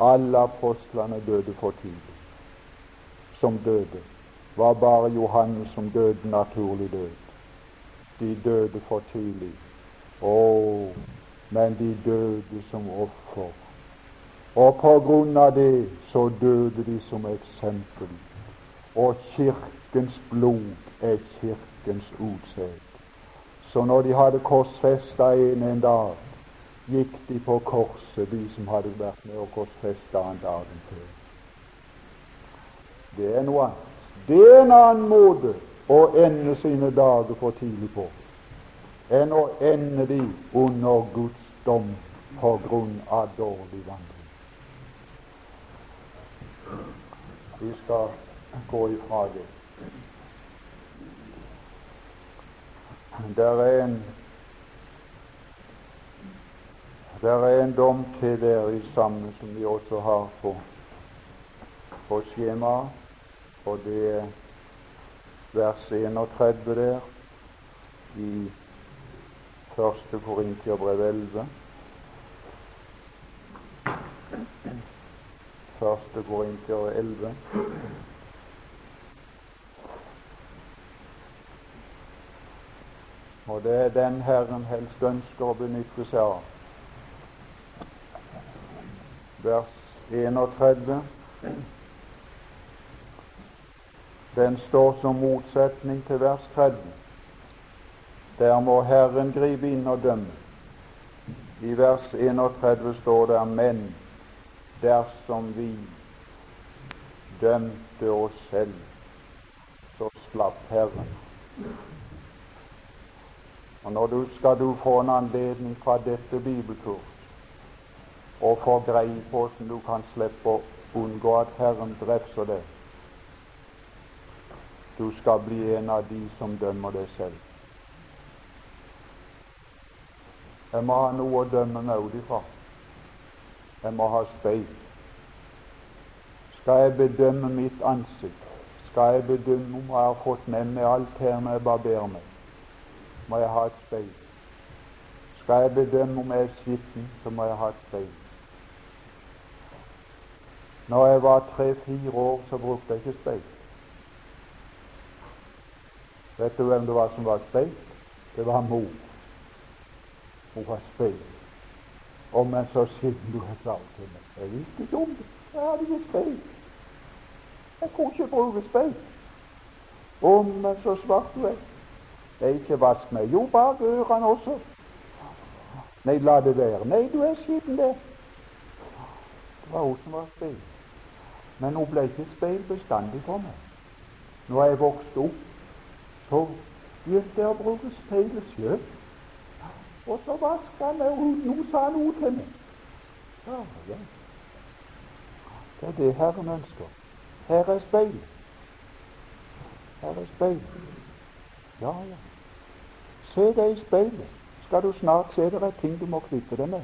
Speaker 1: Alle apostlene døde for tidlig. Som døde. var bare Johannes som døde naturlig død. De døde for tidlig. Å, men de døde som offer og på grunn av det så døde de som eksempel. Og Kirkens blod er Kirkens utsæd. Så når de hadde korsfesta en en dag, gikk de på korset, de som hadde vært med og korsfesta han dagen før. Det er noe annet. Det er en annen måte å ende sine dager for tidlig på enn å ende de under Guds dom på grunn av dårlig vandring. Vi skal gå ifra det. Der er en der er en dom til der i sammen som vi også har på, på skjemaet, og det er vers 31 der i første Korintiabrev 11. Første Korinter 11. Og det er den Herren helst ønsker å benytte seg av. Vers 31. Den står som motsetning til vers 30. Der må Herren gripe inn og dømme. I vers 31 står det 'men' dersom vi dømte oss selv, så slapp Herren. Og Nå du skal du få en anledning fra dette bibelkurs og få greie på hvordan du kan slippe å unngå at Herren drepser deg. Du skal bli en av de som dømmer deg selv. Jeg må ha noe å dømme meg ut ifra. Jeg må ha speil. Skal jeg bedømme mitt ansikt, skal jeg bedømme om jeg har fått med meg alt her når jeg barberer meg, må jeg ha et speil. Skal jeg bedømme om jeg er skitten, så må jeg ha et speil. Når jeg var tre-fire år, så brukte jeg ikke speil. Vet du hvem det var som var speil? Det var mor. Hun var speil. Og men så siden du har sagt til meg. Jeg visste ikke om det. Jeg hadde ikke speil. Jeg kunne ikke bruke speil. Og men så svart du er. Det er ikke vask meg. Jo, bak ørene også. Nei, la det være. Nei, du er skitten der. Det var hun som var speil. Men hun ble ikke speil bestandig for meg. Når jeg vokste opp, så begynte jeg å bruke speilet sjøl. Og så vaska han og nå sa noe til meg. Ja, ja. Det er det Herren ønsker. Her er speil. Her er speil. Ja, ja. Se deg i speilet skal du snart se det er ting du må kvitte deg med.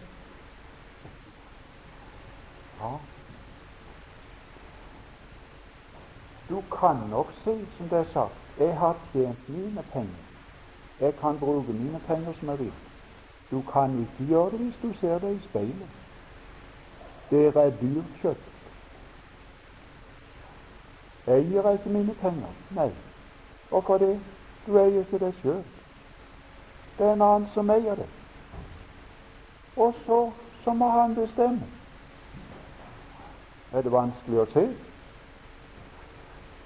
Speaker 1: Ja. Du kan nok si, som det er sagt, jeg har tjent mine penger. Jeg kan bruke mine penger som jeg vil. Du kan ikke gjøre det hvis du ser deg i speilet. Dere er dyrt kjøpt. Eier jeg ikke mine penger? Nei. Hvorfor det? Du eier ikke det sjøl. Det er en annen som eier det. Og så, så må han bestemme. Er det vanskelig å se?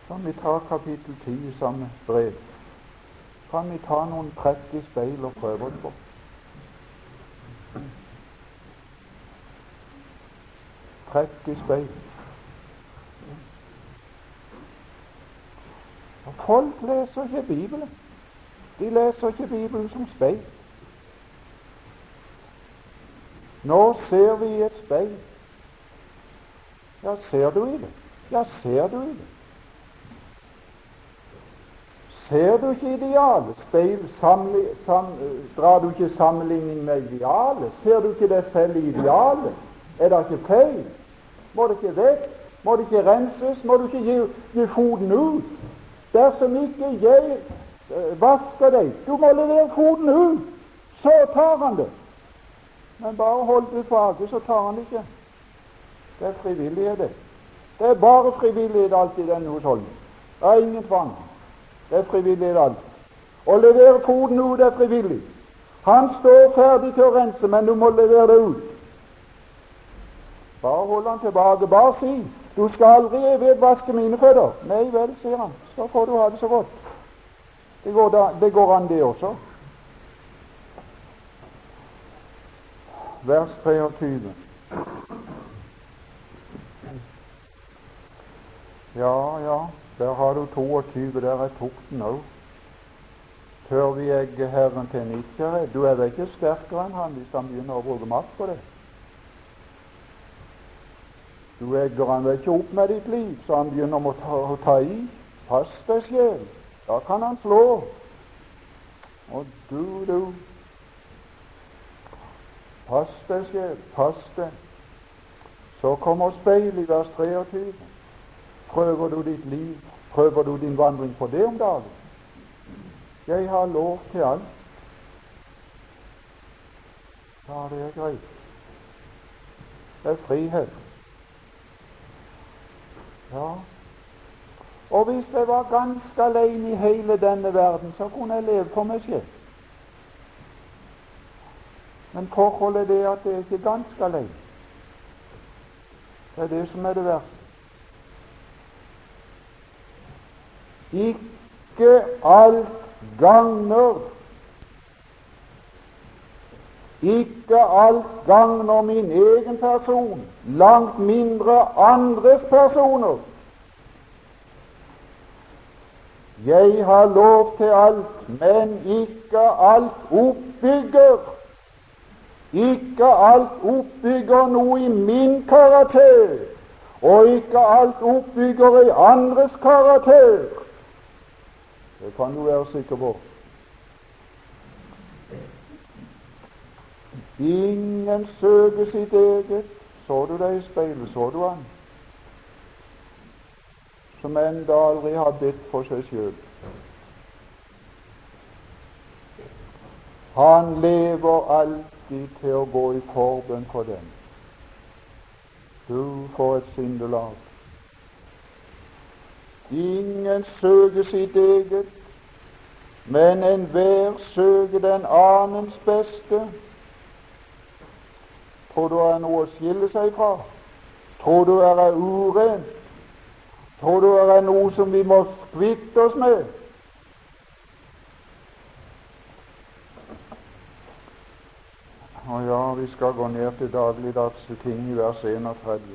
Speaker 1: Kan vi ta kapittel 10 i samme brev? Kan vi ta noen trekk i speil og prøve oss på? Trekk i speil. Folk leser ikke Bibelen. De leser ikke Bibelen som speil. Nå ser vi et speil. Ja, ser du i det? Ja, ser du i det? Ser du ikke idealet? Speil, samli, sam, drar du ikke sammenligning med idealet? Ser du ikke det selv i idealet? Er det ikke feil? Må det ikke vekk? Må det ikke renses? Må du ikke gi, gi foten ut? Dersom ikke jeg Eh, vasker deg. Du må levere foten ut. Så tar han det. Men bare hold det tilbake, så tar han det ikke. Det er frivillighet, det. Det er bare frivillighet alltid i denne husholdningen. Det er ingen tvang. Det er frivillighet alltid. Å levere koden ut er frivillig. Han står ferdig til å rense, men du må levere det ut. Bare hold han tilbake. Bare si 'Du skal aldri vedvaske mine føtter'. Nei vel, sier han. Så får du ha det så godt. Det går, da, det går an, det også. Vers 23. Ja, ja, der har du 22. Der er tukten òg. Tør vi egge Herren til en Du er vel ikke sterkere enn han hvis han begynner å bruke makt på det? Du egger han vel ikke opp med ditt liv, så han begynner å ta, å ta i. Pass deg, sjel. Da kan han slå. Og du, du Pass deg, sjel, pass deg. Så kommer speilet i vers 23. Prøver du ditt liv, prøver du din vandring på det om dagen? Jeg har lov til alt. Ja, det er greit. Det er frihet. Ja, og hvis jeg var ganske alene i hele denne verden, så kunne jeg leve for meg selv. Men forholdet er det at jeg er ikke ganske alene. Det er det som er det verste. Ikke alt gagner ikke alt gagner min egen person, langt mindre andres personer. Jeg har lov til alt, men ikke alt oppbygger. Ikke alt oppbygger noe i min karakter, og ikke alt oppbygger i andres karakter. Det kan du være sikker på. Ingen søker sitt eget. Så du deg i speilet? Så du han? som enda aldri har bedt for seg sjøl. Han lever alltid til å gå i forbønn for dem. Du får et sindelag. Ingen søker sitt eget, Men enhver søker den annens beste. Tror du det er noe å skille seg fra? Tror du det er urent? Tror du det er noe som vi må kvitte oss med? Og ja, vi skal gå ned til dagligdagse ting i vers 31.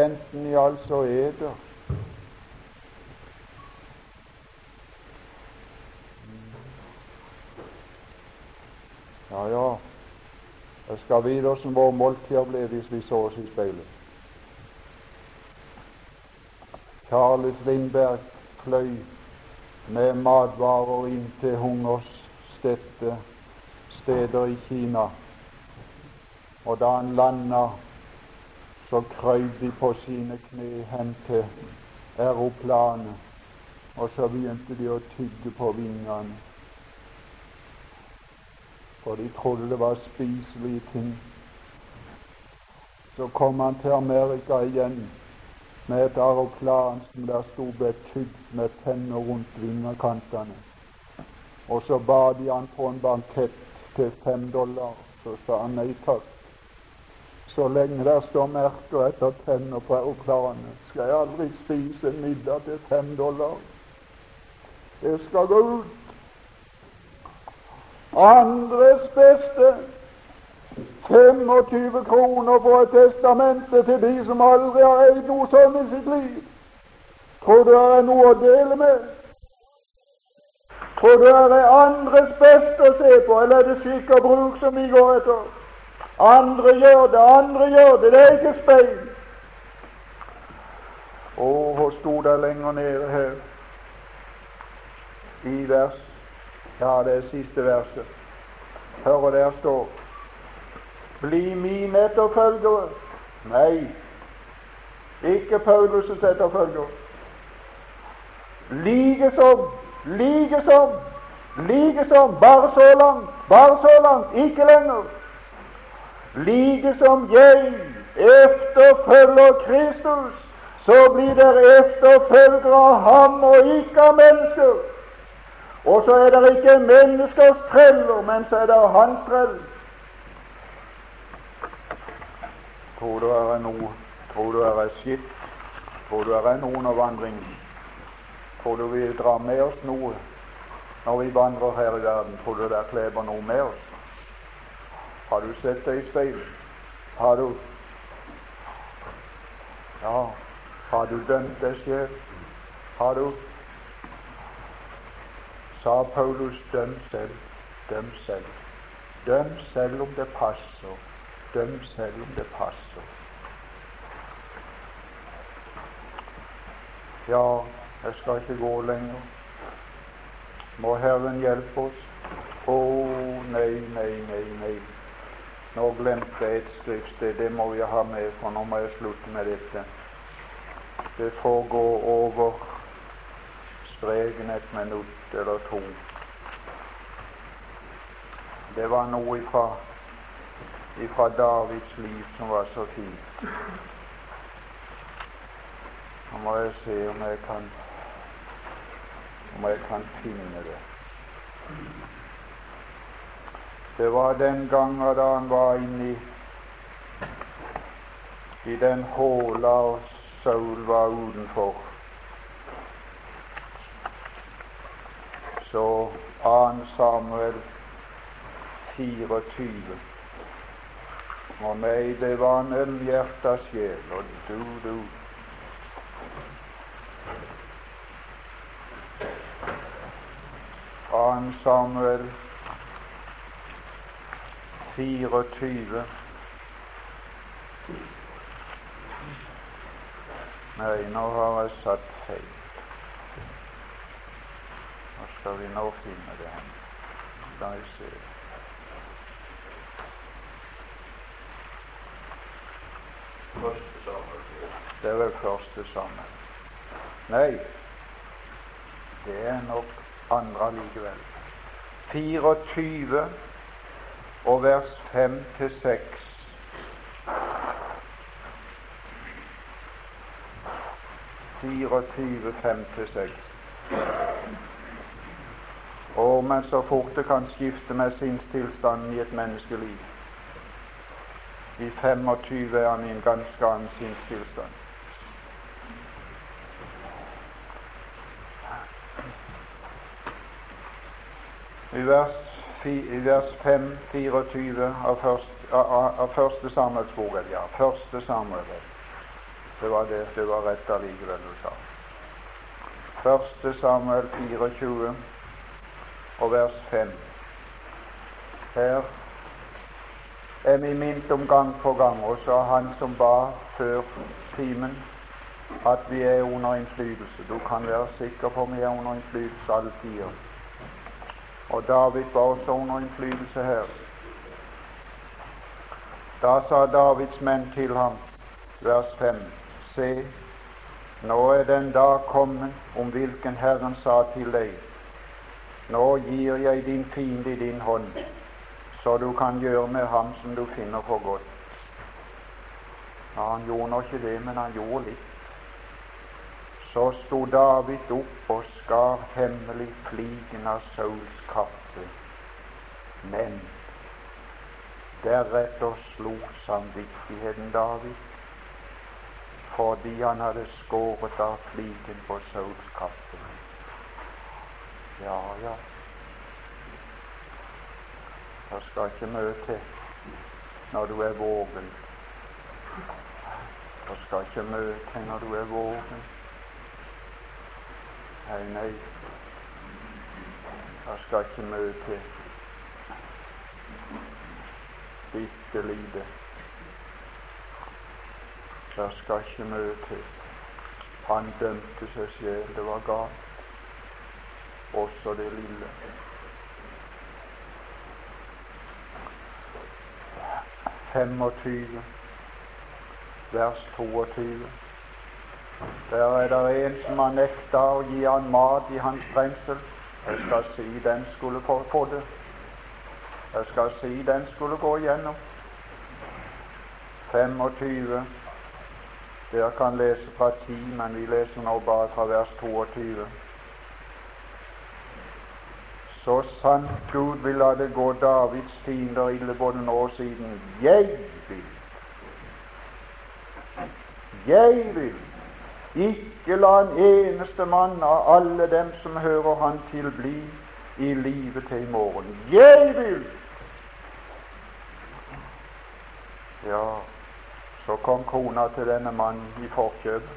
Speaker 1: Enten i altså eder Ja, ja, jeg skal vite hvordan vår måltider ble hvis vi så oss i speilet. Charles Lindberg fløy med matvarer inn til hungersstedte steder i Kina. Og da han landa, så krøyv de på sine kne hen til aeroplanet, og så begynte de å tygge på vingene for de trodde det var spiselige ting. Så kom han til Amerika igjen med et aeroplan som der sto betydd med tenner rundt vingekantene. Og så ba de han på en bankett til fem dollar. Så sa han nei takk. Så lenge der står merker etter tenner på aeroplanet, skal jeg aldri spise en middag til fem dollar. Det skal gå ut andres beste. 25 kroner for et testamente til de som aldri har eid noe sånt i sitt liv. Tror du det er noe å dele med? Tror du det er andres beste å se på, eller er det skikk og bruk som vi går etter? Andre gjør det, andre gjør det. Det er ikke speil. Og hvor sto det lenger nede her i vers ja, det er siste verset. Hør og der står Bli mine etterfølgere. Nei, ikke Paulus' etterfølgere. Likesom, likesom, likesom, bare så langt, bare så langt, ikke lenger. Likesom jeg efterfølger Kristus, så blir dere efterfølgere av ham og ikke av mennesker. Og så er det ikke menneskers treller, men så er det hans trell. Tror du det er noe Tror du det er skitt? Tror du det er noen av vandringen? Tror du vi drar med oss noe når vi vandrer her i verden? Tror du det kleber noe med oss? Har du sett deg i speilet? Har du Ja, har du dømt deg selv? Har du sa Paulus, døm selv, døm selv. Døm selv om det passer. Døm selv om det passer. Ja, jeg skal ikke gå lenger. Må Herren hjelpe oss? Å, oh, nei, nei, nei, nei. Nå glemte jeg et skriftsted. Det må jeg ha med, for nå må jeg slutte med dette. Det får gå over streken et minutt eller to. Det var noe ifra, ifra Davids liv som var så fint. Nå må jeg se om jeg kan om jeg kan finne det. Det var den gangen da han var inni i den håla og Saul var utenfor. Så 2. Samuel 24. Og meg, det var en ømhjerta sjel, og du, du Annen Samuel 24. Nei, nå har jeg satt feil skal vi nå finne det hen? Skal vi se Det er vel første sammen. Nei, det er nok andre likevel. 24 og vers 5 til 6. 24, 5-6. Å, men så fort det kan skifte med sinnstilstanden i et menneskeliv. I 25 er han i en ganske annen sinnstilstand. I vers, i vers 5, 24 av av første Samuels ja, første Samuel. Det var det, det var rett allikevel du sa. Første Samuel 24 og vers 5. Her er vi minnet om gang på gang, også han som ba før timen, at vi er under innflytelse. Du kan være sikker på at vi er under innflytelse alle tider. Og David var også under innflytelse her. Da sa Davids menn til ham, vers 5, Se, nå er den dag kommet om hvilken Herren sa til deg, Nå gir jeg din fiende i din hånd, så du kan gjøre med ham som du finner for godt. Ja, han gjorde nå ikke det, men han gjorde litt. Så sto David opp og skar hemmelig fliken av Sauls kappe. Men deretter slo samvittigheten David fordi han hadde skåret av fliken på Sauls kappe. Ja, ja. Det skal ikke mye til når du er vågen. Det skal ikke mye til når du er vågen. Nei, nei, det skal ikke mye til. Bitte lite. Det skal ikke mye til. Han dømte seg selv. det var galt. Også det lille. Femogtyve, vers 22. Der er det en som har nekta å gi han mat i hans brensel. Jeg skal si den skulle få, få det. Jeg skal si den skulle gå igjennom. 25. Dere kan lese fra 10, men vi leser nå bare fra vers 22. Så sant Gud vil la det gå Davids fiender ille både nå og siden. Jeg vil. Jeg vil ikke la en eneste mann av alle dem som hører Han til, bli i livet til i morgen. Jeg vil! Ja, så kom kona til denne mannen i forkjøpet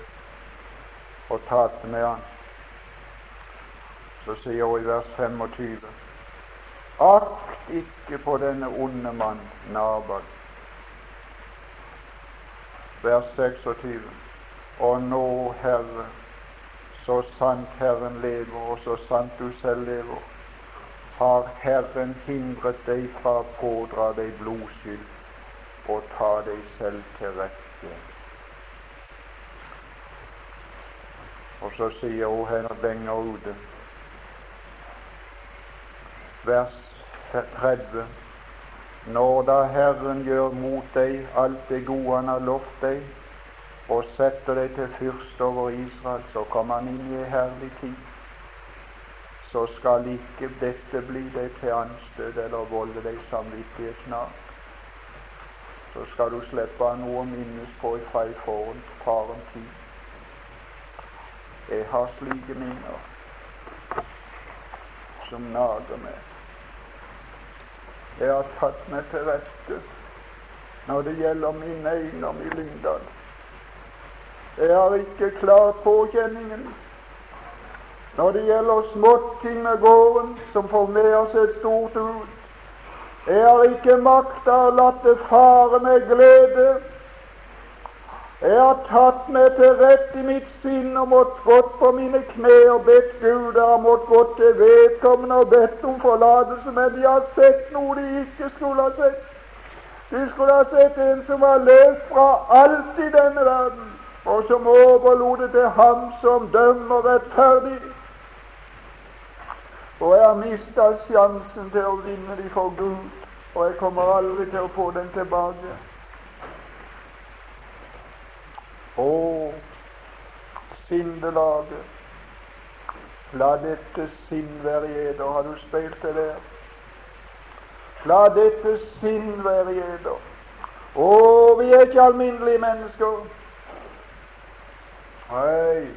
Speaker 1: og talte med han. Så sier hun i vers 25.: Akt ikke på denne onde mann, Nabal. Vers 26. Og nå, Herre, så sant Herren lever, og så sant du selv lever, har Herren hindret deg fra å pådra deg blodskyld og ta deg selv til rette. Og så sier hun her lenger ute, vers 30, når da Herren gjør mot deg alt det gode Han har lovt deg, og setter deg til fyrst over Israel, så kommer han inn i en herlig tid. Så skal ikke dette bli deg til anstøt eller volde deg samvittighetsnag. Så skal du slippe noe å minnes på ifra i faren tid. Jeg har slike minner som nager meg. Jeg har tatt meg til rette når det gjelder min eiendom i Lyngdal. Jeg har ikke klart påkjenningen. Når det gjelder småting med gården, som får med oss et stort ut, jeg har ikke makta å latt det fare med glede. Jeg har tatt meg til rett i mitt sinn og mått gått på mine kne og bedt Gud. Jeg har mått gått til vedkommende og bedt om forlatelse, men de har sett noe de ikke skulle ha sett. De skulle ha sett en som var løst fra alt i denne verden og som overlot det til Ham som dømmer rettferdig. Og jeg har mista sjansen til å vinne de for Gud, og jeg kommer aldri til å få den tilbake. Å, sinnelaget. La dette sinn være i. Har du spilt det der? La dette sinn være i. Å, vi er ikke alminnelige mennesker. Nei,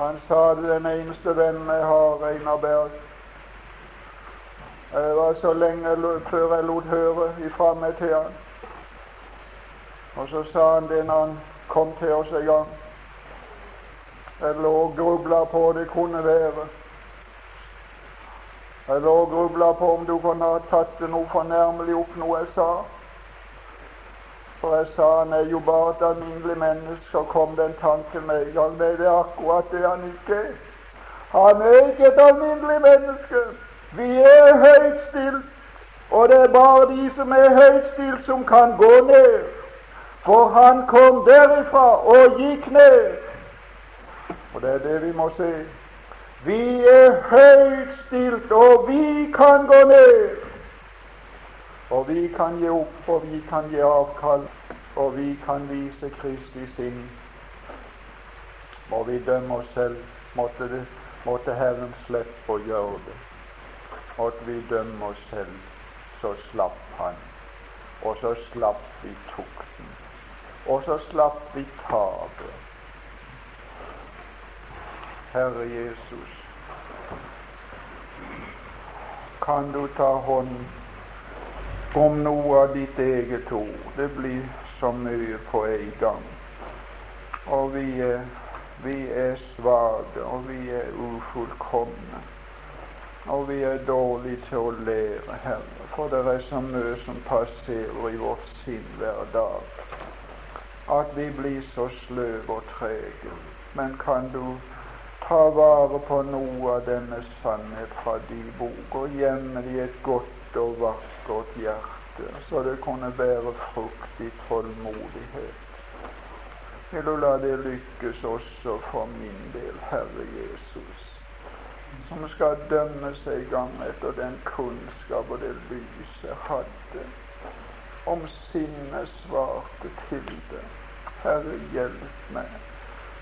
Speaker 1: han sa det den eneste vennen jeg har, Einar Berg. Det var så lenge før jeg lot høre ifra meg til han. Og så sa han det når han kom til oss en gang. Jeg lå og grubla på det kunne være. Jeg lå og grubla på om du kunne ha tatt det noe fornærmelig opp noe jeg sa. For jeg sa han er jo bare et alminnelig menneske, og kom den tanken med en gang. Nei, det er akkurat det han ikke er. Han er ikke et alminnelig menneske. Vi er høytstilt, og det er bare de som er høytstilt, som kan gå ned. For han kom derifra og gikk ned. Og det er det vi må se. Vi er høyt stilt, og vi kan gå ned. Og vi kan gi opp, og vi kan gi avkall, og vi kan vise Kristi sinn. Må vi dømme oss selv, måtte, det, måtte Herren slippe å gjøre det. Måtte vi dømme oss selv, så slapp Han. Og så slapp vi tukten. Og så slapp vi taket. Herre Jesus, kan du ta hånd om noe av ditt eget ord. Det blir så mye på en gang. Og vi er, vi er svake, og vi er ufullkomne. Og vi er dårlige til å lære, Herre, for det er så mye som passerer i vårt sinn hver dag. At vi blir så sløve og trege. Men kan du ta vare på noe av denne sannhet fra de bok og gjemme det i et godt og vakkert hjerte, så det kunne bære frukt i tålmodighet. Vil du la det lykkes også for min del, Herre Jesus, som skal dømme seg i gang etter den kunnskap og det lyset hadde, om sinnet svarte til det. Herre, hjelp meg,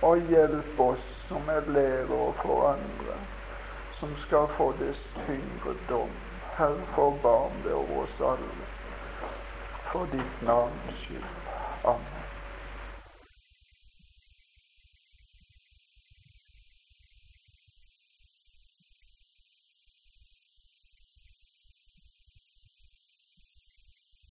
Speaker 1: og hjelp oss som er lærere for andre, som skal få dess tyngre dom. Herre, forbarm deg over oss alle, for ditt navns skyld. Amen.